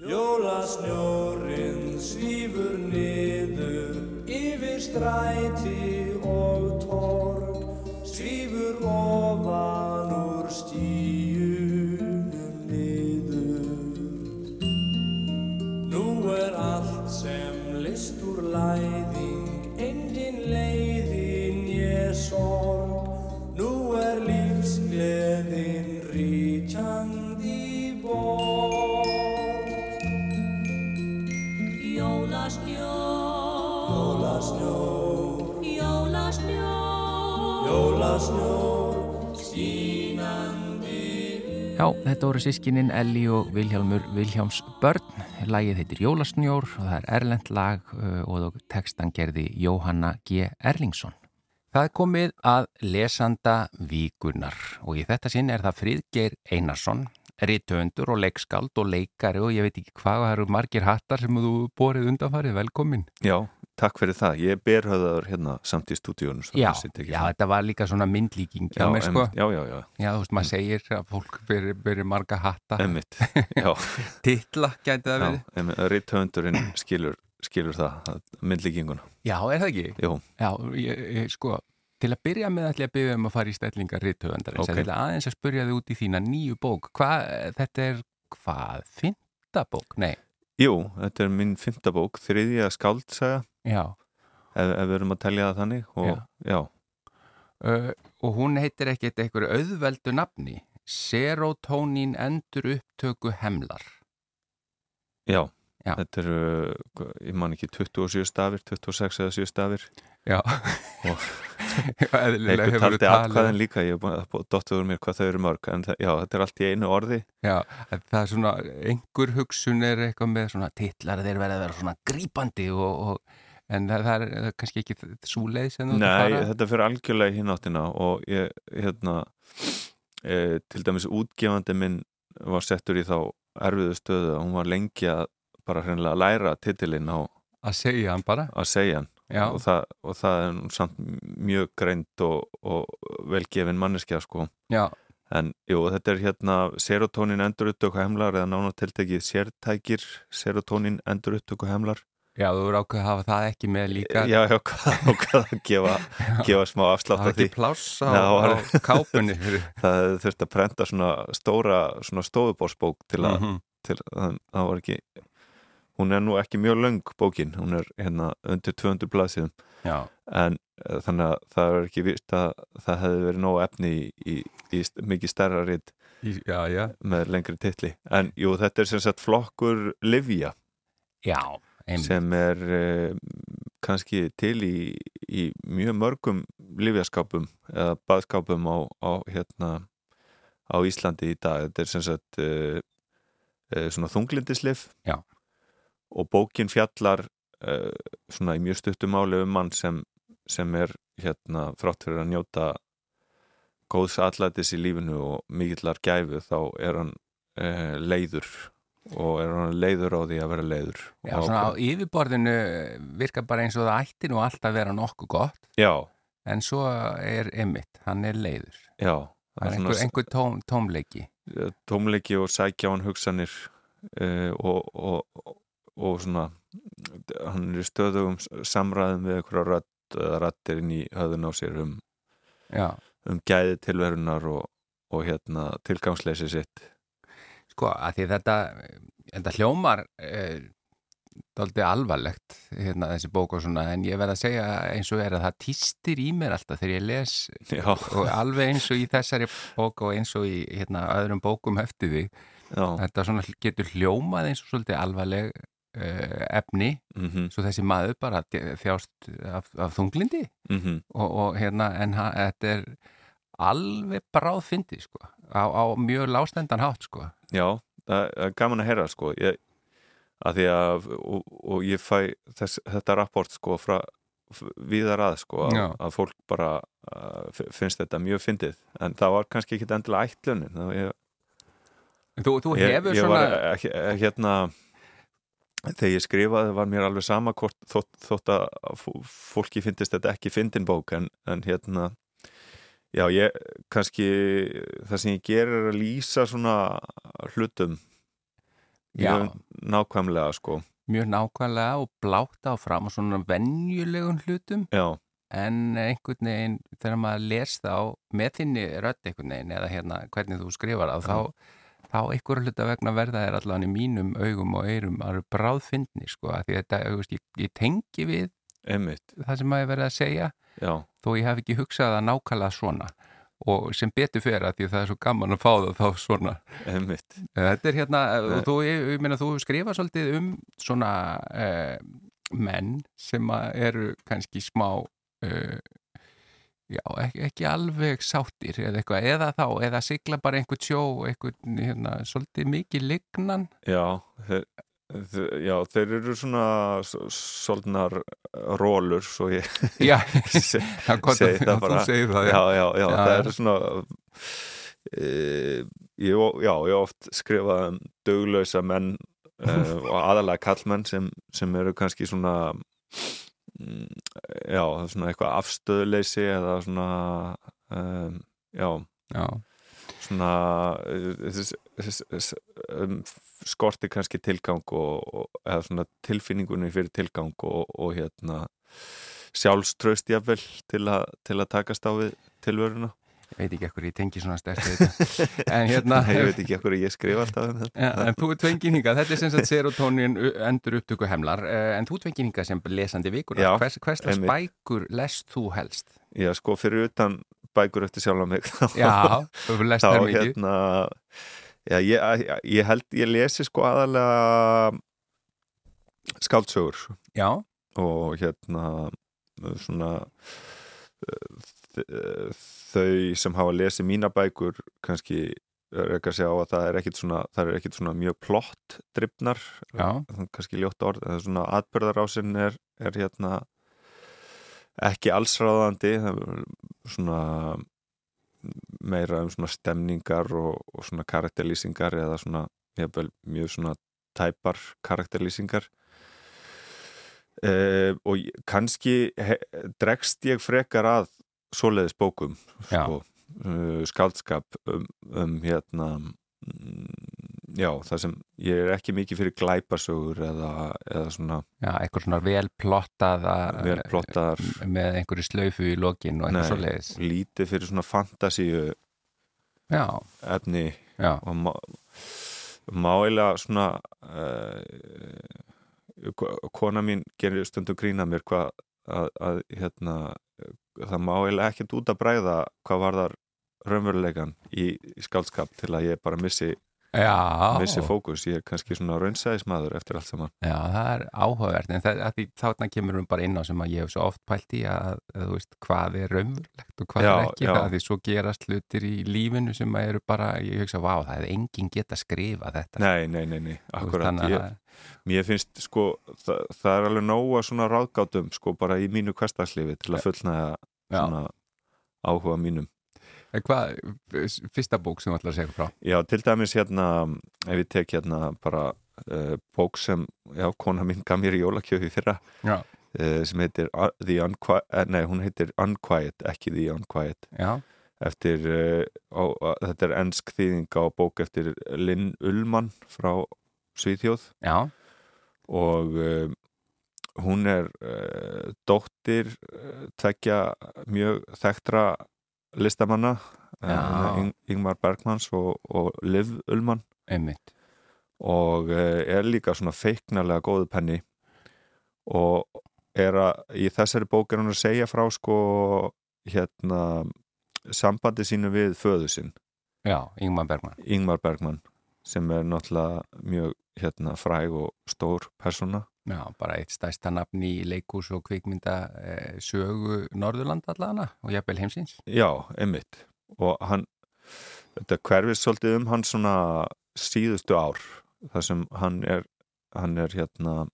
Jólasnjórinn þetta voru sískinin Elli og Vilhjálmur Vilhjáms börn. Lagið heitir Jólasnjór og það er erlend lag uh, og tekstan gerði Jóhanna G. Erlingsson. Það er komið að lesanda víkunar og í þetta sinn er það Fríðgeir Einarsson, rítöfundur og leikskáld og leikari og ég veit ekki hvað það eru margir hattar sem þú borið undanfarið. Velkomin. Já, takk fyrir það. Ég er berhöðaður hérna samt í stúdíunum. Já, já, þetta var líka svona myndlíking hjá mér sko. Já, já, já. Já, þú veist, maður segir að fólk byrjir marga hatta. Emmitt, já. Titla gæti það verið. Já, rítöfundurinn skilur, skilur það, myndlíkinguna. Já, er það ekki? Jú. Já, ég, ég, sko, til að byrja með ætla ég að byrja um að fara í stellingar rítöfundar. Ok. Okay. Aðeins að spurja þig út í þína nýju bók. Hvað, þetta er, hvað, fynda bók? Nei, Jú, þetta er minn fymta bók, þriðja skáldsaga, já. ef, ef við erum að telja það þannig. Og, já. uh, og hún heitir ekkert einhverju auðveldu nafni Serotonin endur upptöku hemlar Já, Já. þetta eru, ég man ekki, 27 stafir, 26 eða 7 stafir. Já Og- Einhver taldi atkvæðin líka, ég hef búin að dottuður mér hvað þau eru mörg, en það, já, þetta er allt í einu orði. Já, það er svona, einhver hugsun er eitthvað með svona titlar þeir verða að vera svona grípandi og, og en það, það, er, það er kannski ekki svo leið sem þú ert að Nei, fara. þetta fyrir algjörlega í hináttina og ég, hérna, e, til dæmis útgefandi minn var settur í þá erfiðu stöðu að hún var lengi að bara hreinlega læra titilinn á að segja hann bara? að segja hann. Og það, og það er samt mjög greint og, og velgefin manneskja sko. Já, en jú, þetta er hérna serotonin enduruttöku hemlar eða nána tiltekið sértækir serotonin enduruttöku hemlar já, þú eru ákveð að hafa það ekki með líka. Já, já, hvað að gefa, gefa smá afslátt Það af því. ekki pláss á, Já, á var- kápunni. Það þurfti að prenta svona stóra svona stofubórsbók til að, Mhm. til að það var ekki hún er nú ekki mjög löng bókin. Hún er hérna undir 200 blaðsíðum. En uh, þannig að það er ekki vist að það hefði verið nóg efni í, í, í st- mikið stærra ritt í, með lengri titli. En jú, þetta er sem sagt flokkur Livja Já, einmitt sem er uh, kannski til í, í mjög mörgum livjaskápum eða baðskápum á, á hérna á Íslandi í dag þetta er sem sagt uh, uh, svona þunglindislif Já. og bókin fjallar uh, svona í mjög stuttum máli um mann sem, sem er hérna þrátt fyrir að njóta góðs allætis í lífinu og mikillar gæfu þá er hann uh, leiður og er hann leiður á því að vera leiður. Já, svona á yfirborðinu virkar bara eins og það ætti nú alltaf að vera nokkuð gott. Já, en svo er Emmitt, hann er leiður. Já Það er einhver, einhver tóm, tómleiki. Tómleiki og sækja á hann hugsanir uh, og, og, og, svona hann er stöðugum samræðum við einhverja rödd eða rættir inn í höfðun á sér um, um gæði tilverunar og, og hérna tilgangsleysi sitt sko, að því þetta þetta hljómar eh, dálítið alvarlegt hérna þessi bók og svona, en ég verð að segja eins og er að það týstir í mér alltaf þegar ég les Já, og alveg eins og í þessari bók og eins og í hérna öðrum bókum eftir því. Þetta svona getur hljómað eins og svolítið alvarleg uh, efni mhm, svo þessi maður bara þjást af, af þunglindi mhm. Og, og hérna en þetta er alveg bráð fyndi sko á, á mjög lástendan hátt sko Já, það er gaman að heyra sko. Ég, að því að og, og ég fæ þess, þetta rapport sko frá viðar að sko að, að fólk bara uh, finnst þetta mjög fyndið. En það var kannski ekki endilega ætlunin ég Þú, þú hefur ég svona var ekki, hérna þegar ég skrifaði var mér alveg sama hvort, þótt, þótt að fó- fólki finnist þetta ekki fyndin bók en, en hérna já ég kannski það sem ég gerir er að lýsa svona hlutum. Já. mjög nákvæmlega sko. Mjög nákvæmlega og blátt áfram og svona venjulegun hlutum. Já, en einhvern veginn þegar maður les þá með þinni rödd einhvern veginn eða hérna hvernig þú skrifar það þá, þá einhverju hluta vegna verða er allavega í mínum augum og eyrum að eru bráðfindni sko að því þetta, ég, ég tengi við einmitt. það sem maður verið að segja. Já, þó ég hef ekki hugsað það nákvæmlega svona og sem betur fyrir að því að það er svo gaman að fá það þá svona einmitt Þetta er hérna, Nei. og þú, ég, ég meina, þú skrifa svolítið um svona eh, menn sem að eru kannski smá, eh, já, ekki, ekki alveg sáttir eða eitthvað, eða þá, eða sigla bara einhvern sjó, einhvern, hérna, svolítið mikið lignan. já, þeir, já, þeir eru svona svolnar rólur svo ég Já, se- segi að það bara. það. já, já, já, það er svona e, ég, já, ég oft skrifað um döglausa menn e, og aðalega kallmenn sem, sem eru kannski svona mm, já, svona eitthvað afstöðuleysi eða svona um, já, Já, svona eh, um, skorti kannski tilgang og, eða svona tilfinningunni fyrir tilgang og, og hérna sjálfströst jafnvel til, a, til að takast á við tilvöruna ég veit ekki ekkur, ég tengi svona þetta. En hérna... Nei, ég veit ekki okkur ég skrifa alltaf um þetta Ja, en þú ert tvengin hingað, þetta er sem sagt serotonin endur upptöku hemlar, eh, en þú ert tvengin hingað sem lesandi vikur. Hvers, hvers slags einmitt. bækur lest þú helst? Já, sko, fyrir utan bækur eftir sjálf á mig. Já, þú fyrir lest þær mikið. hérna já, ég, ég held ég lesi sko aðalega skáldsögur Já, og hérna svona uh, þau sem hafa lesið mína bækur kannski er ekki að segja á að það er ekkit svona, það er ekkit svona mjög plott drifnar, kannski ljótt orð en svona atbyrðarásinn er, er hérna ekki allsráðandi svona meira um svona stemningar og, og svona karakterlýsingar eða svona jafnvel, mjög svona tæpar karakterlýsingar. Uh, og kannski he, dregst ég frekar að svoleiðis bókum sko, uh, skáldskap um, um hérna mm, já, það sem ég er ekki mikið fyrir glæpasögur eða, eða svona já, eitthvað svona vel plottað vel plottaðar. með einhverju slaufu í lokin og eitthvað svo leiðis lítið fyrir svona fantasíu Já, efni já, og má, má eiginlega svona uh, kona mín gerir stundum grína mér hvað að, að hérna það má eiginlega ekkert út að bræða hvað var þar raunveruleikan í, skálskap til að ég bara missi, já. Missi fókus ég er kannski svona raunsæðismadur eftir allt saman. Já, það er áhugavert en það, að því, þarna kemur við bara inn á sem að ég hef svo oft pælt í að, að þú veist, hvað er raunverulegt og hvað Já, er ekki já. það því svo gerast hlutir í lífinu sem að eru bara, ég hugsa, vá, það hefði enginn geta skrifa þetta. Nei, nei, nei, nei, veist, akkurat þannig ég, mér finnst sko það, það er alveg nóga svona ráðgátum sko bara í mínu hverstagslifi til að fullnæða já, svona áhuga mínum hvað, fyrsta bók sem þú ætlar að segja frá? Já, til dæmis hérna, ef ég tek hérna bara uh, bók sem, já, kona mín gaf mér í jólakjöfi fyrra, uh, sem heitir uh, The Unquiet, uh, nei, hún heitir Unquiet, ekki The Unquiet, já, eftir, á, þetta er ensk þýðing á bók eftir Linn Ullmann frá Svíþjóð. Já, og hún er dóttir tvekja mjög þekktra listamanna, Já. uh, Ing Ingmar Bergmans og, og Liv Ullmann. Einmitt. Og eh, er líka svona feiknarlega góðu penni. Og er að í þessari bók er hann að segja frá sko hérna sambandi sínu við föðu sinn. Já, Ingmar Bergman Ingmar Bergman sem er náttúrulega mjög hérna fræg og stór persóna Já, bara eitt stærsta nafn í leikús og kvikmynda e, sögu Norðurland allana og jafnvel heimsins. Já, einmitt. Og hann, þetta hverfist svolítið um hann svona síðustu ár þar sem hann er hann er hérna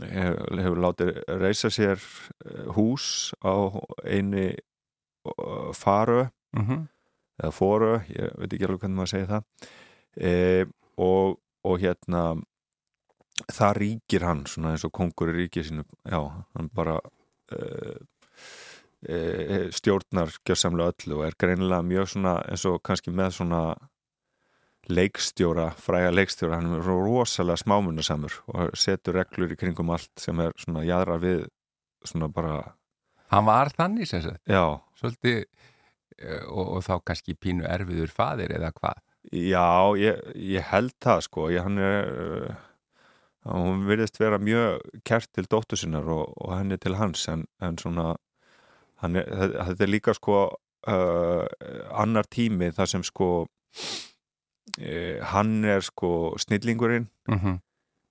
hefur, hefur látið reysa sér eh, hús á eini eh, faru mm -hmm. eða fóru, ég veit ekki alveg hvernig maður segir það. E, og, og hérna það ríkir hann svona eins og kongur í ríkið sínu. Já, hann bara e, e, stjórnar gjörsamlega öllu og er greinilega mjög svona eins og kannski með svona leikstjóra, fræga leikstjóra. Hann er rosalega smámunasamur og setur reglur í kringum allt sem er svona jæðra við svona bara, Hann var þannig sem sagt. Svolítið og, og þá kannski pínu erfiður faðir eða hvað? Já, ég, ég held það sko, ég, hann er uh, hún virðist vera mjög kert til dóttur sinnar og, og henni til hans en, en svona er, þetta er líka sko uh, annar tími þar sem sko uh, hann er sko snillingurinn. Mm -hmm.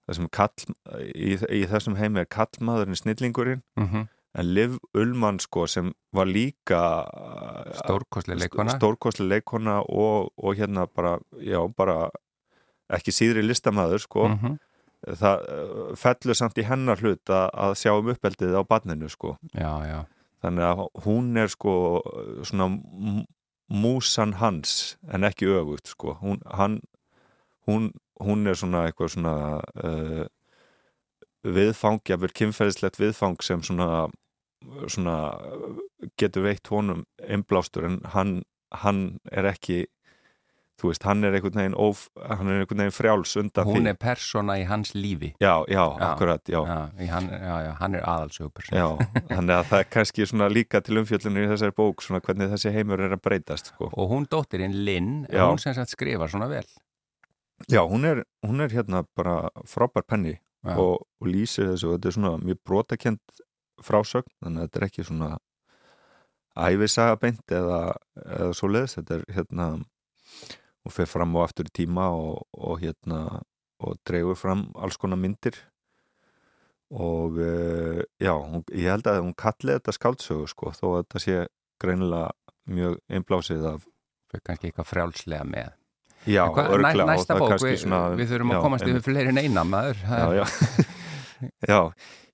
þar sem kall, í, í þessum heimi er kallmaðurinn snillingurinn. Mm en Liv Ullmann sko sem var líka uh, Stórkostlega leikona stórkostlega leikona og, og hérna bara, já, bara ekki síðri listamæður sko. Mm -hmm. Það uh, fellur samt í hennar hlut að, sjá um uppeldið á barninu sko. Já, já, þannig að hún er sko svona músan hans en ekki öfugt sko. Hún, hann, hún, hún er svona eitthvað svona uh, viðfang, jáfnvel kynferðislegt viðfang sem svona, svona getur veitt honum einblástur en hann, hann er ekki þú veist, hann er einhvern veginn hann er einhvern veginn frjáls undan hún því. er persóna í hans lífi. Já, já, Já. akkurat, já, Já, hann, já, hann er aðalsögupersona já þannig að það er kannski svona líka til umfjöllinu í þessari bók, svona hvernig þessi heimur er að breytast, sko. og hún dóttirinn Linn, hún sem sagt skrifar svona vel. Já, hún er, hún er hérna bara frábær penni og, og lýsir þessu og þetta er svona mjög brotakent frásögn, þannig að þetta er ekki svona æfisagabeint eða, eða svo leiðis þetta er hérna og fer fram og aftur í tíma og, og hérna og dregur fram alls konar myndir og uh, já, hún, ég held að hún kalli þetta skáldsögu sko, þó að þetta sé greinilega mjög einblásið af kannski eitthvað frjálslega með. já, hvað- örglega næ- Næsta bók, við, svona, við þurfum já, að komast yfir fleiri en eina maður. já, já. já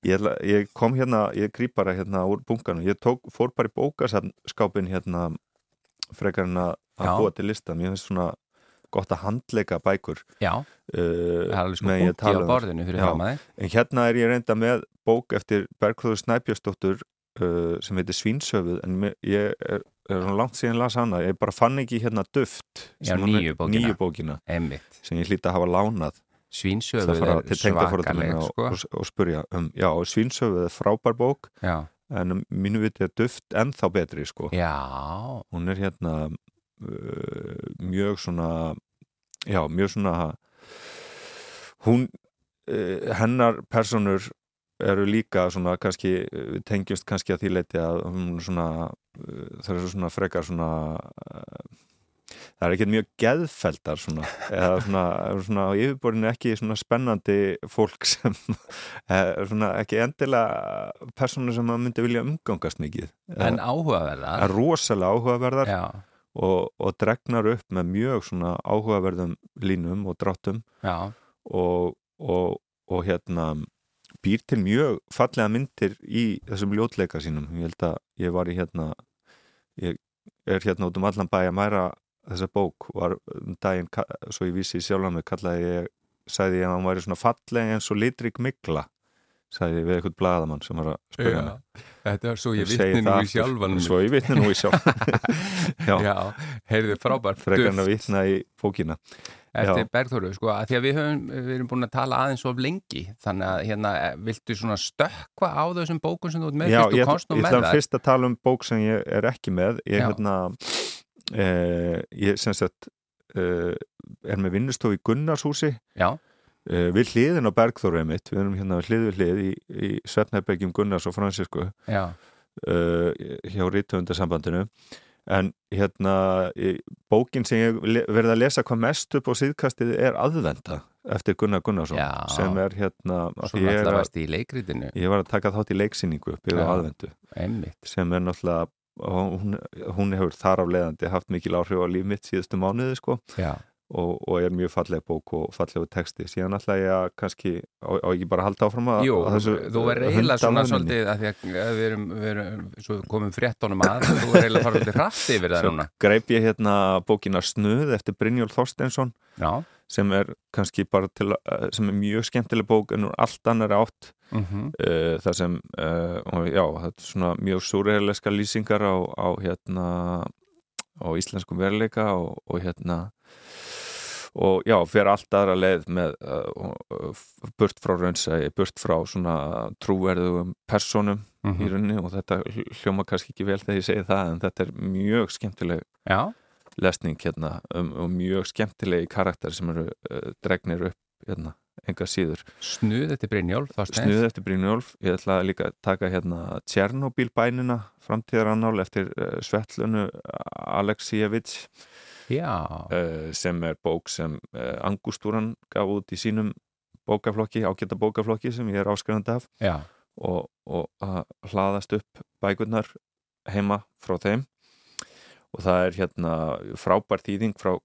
ég, ég kom hérna, ég grýp bara hérna úr bunkanum, ég tók, fór bara í bókaskápin hérna frekar en að búa til lista. Mér finnst svona gott að handleika bækur. Já, uh, það er alveg sko tala á um- borðinu fyrir Já. fram að þig. En hérna er ég reynda með bók eftir Bergþóður Snæbjörnsdóttur uh, sem heitir Svínsöfuð en ég er, er langt síðan las hana. Ég bara fann ekki hérna duft Já, nýju bókina. nýju bókina sem ég hlýta að hafa lánað. Það Svínsöfuð er svakaleg, og, sko. og, og spurja um, já, Svínsöfuð er frábær bók. Já, en mínu viti er duft ennþá betri sko. já, hún er hérna uh, mjög svona já, mjög svona hún uh, hennar personur eru líka svona kannski, við tengjumst kannski að því leiti að hún svona uh, það er svona frekar svona uh, það er ekkert mjög geðfeldar svona, eða svona, svona á yfirborðinu ekki svona spennandi fólk sem er svona ekki endilega personur sem maður myndi vilja umgangast mikið. En er áhugaverðar. rosalega áhugaverðar Já, og, og dregnar upp með mjög svona áhugaverðum línum og dráttum og, og, og hérna býr til mjög fallega myndir í þessum ljótleika sínum. Ég held að ég var í hérna ég er hérna út um allan bæ að mæra þessa bók var um daginn, svo ég vísi sjálf mig kallaði ég, sagði ég að hann væri svona fallega eins og litrik mikla sagði ég við eitthvað bladamann sem var að spyrja mig Þetta var svo ég Ég vitni nú í sjálfanum. svo ég vitni nú í sjálf já, Já, heyrðu frábært. frekar en duft. að vitna í bókina eftir Já. Bergþóru, sko, að því að við höfum við erum búin að tala aðeins of lengi þannig að hérna, viltu svona stökkva á þessum bókum sem þú ert með, Já, ég, ég með ætla fyrst að tala um bók sem ég er ekki með ég hérna e, ég sem sagt e, er með vinnustof í Gunnarshúsi. Já, e, við hliðin á Bergþóru við erum hérna hlið við hlið í, í Svefnherbergjum Gunnars og Fransisku já, e, hjá Rítuundasambandinu en hérna bókin sem ég verið að lesa hvað mest upp á síðkastið er aðvenda eftir Gunnar Gunnarsson Já. sem er hérna ég, er að, ég var að taka þátt í leiksýningu Já. aðvendu einmitt, sem er náttúrulega og hún, hún hefur þar af leiðandi haft mikil áhrif á líf mitt síðustu mánuði sko. Og, og er mjög falleg bók og fallegu texti. Síðan ætla ég að kannski á, á ekki bara halda áfram að Jú, að þessu þú verður eiginlega svona svolítið að því að að við erum, við erum svo komum fréttonum að, þú verður eiginlega fara svolítið hratt yfir það greip ég hérna bókina Snuð eftir Brynjólf Þorsteinsson. Já, sem er kannski bara til að- sem er mjög skemmtileg bók en úr allt annar átt. Mhm, uh, það sem uh, já, þetta er svona mjög súreiliska lýsingar á, á hérna á íslenskum veruleika og, og hérna og já, fer allt aðra leið með uh, burt frá raunsæi, burt frá svona trúverðugum personum í mhm. rauninni og þetta hl- hljóma kannski ekki vel þegar ég segi það en þetta er mjög skemmtileg Já, lesning hérna um, og mjög skemmtilegi karakter sem eru uh, dregnir upp hérna, enga síður. Snuð eftir Brynjólf. Snuð eftir Brynjólf, ég ætla líka að taka hérna Tjernobyl bænina framtíðarannál eftir uh, Svetlunu Aleksijevits uh, sem er bók sem Angustúran gaf út í sínum bókaflokki, ágæta bókaflokki sem ég er áskrifandi af. Já, og, og að hlaðast upp bækurnar heima frá þeim og það er hérna frábær þýðing frá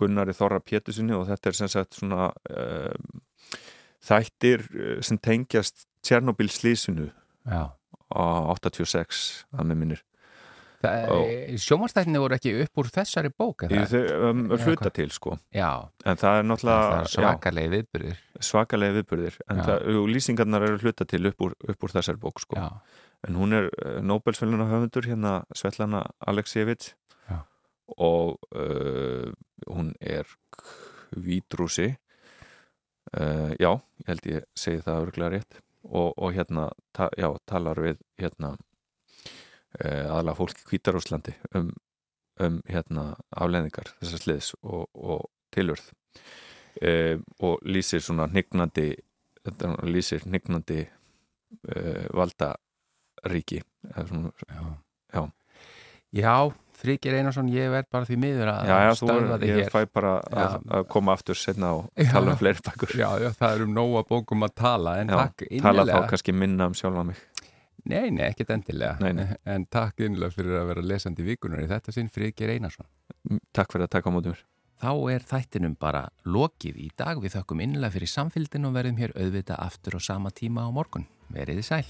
Gunnari Þorra Pétursinni og þetta er sem sagt svona um, þættir eh, sem tengjast Tjernobyl slísinu á 86 að með minnir Sjómarstættinni voru ekki upp úr þessari bók um, hluta til sko. Já, en það er náttúrulega svakalegi viðbyrðir svakalegi viðburðir. En það, lýsingarnar eru hluta til upp úr, upp úr þessari bók sko. Já, en hún er uh, Nobelsfjöluna höfundur hérna Svetlana Aleksijevits Já. og uh, hún er vítrúsi uh, já, ég held ég segi það örgulega rétt. Og, og hérna, ta, já, talar við hérna aðalega fólk í Hvítarúslandi um, um hérna afleðingar þessar sliðs og, og tilurð uh, og lýsir svona hnignandi þetta lýsir hnignandi uh, valda ríki eða svona, já. Já. Já, Frikir Einarsson, ég verð bara því miður að Já, já, stöðva þig ég hér. fæ bara að, að koma aftur setna og tala um fleiri bækur. Já, það er um nóga bókum að tala, en takk tala innilega. þá kannski minna um sjálfa mig. Nei, nei, ekkert endilega. Nei, nei. En takk innilega fyrir að vera lesandi vikunar í þetta sinn Frikir Einarsson. Takk fyrir að taka á mótum. Þá er þættinum bara lokið í dag. Við þökkum innlega fyrir samfélgin og verðum hér auðvita aftur á sama tíma á morgun. Veriði sæl.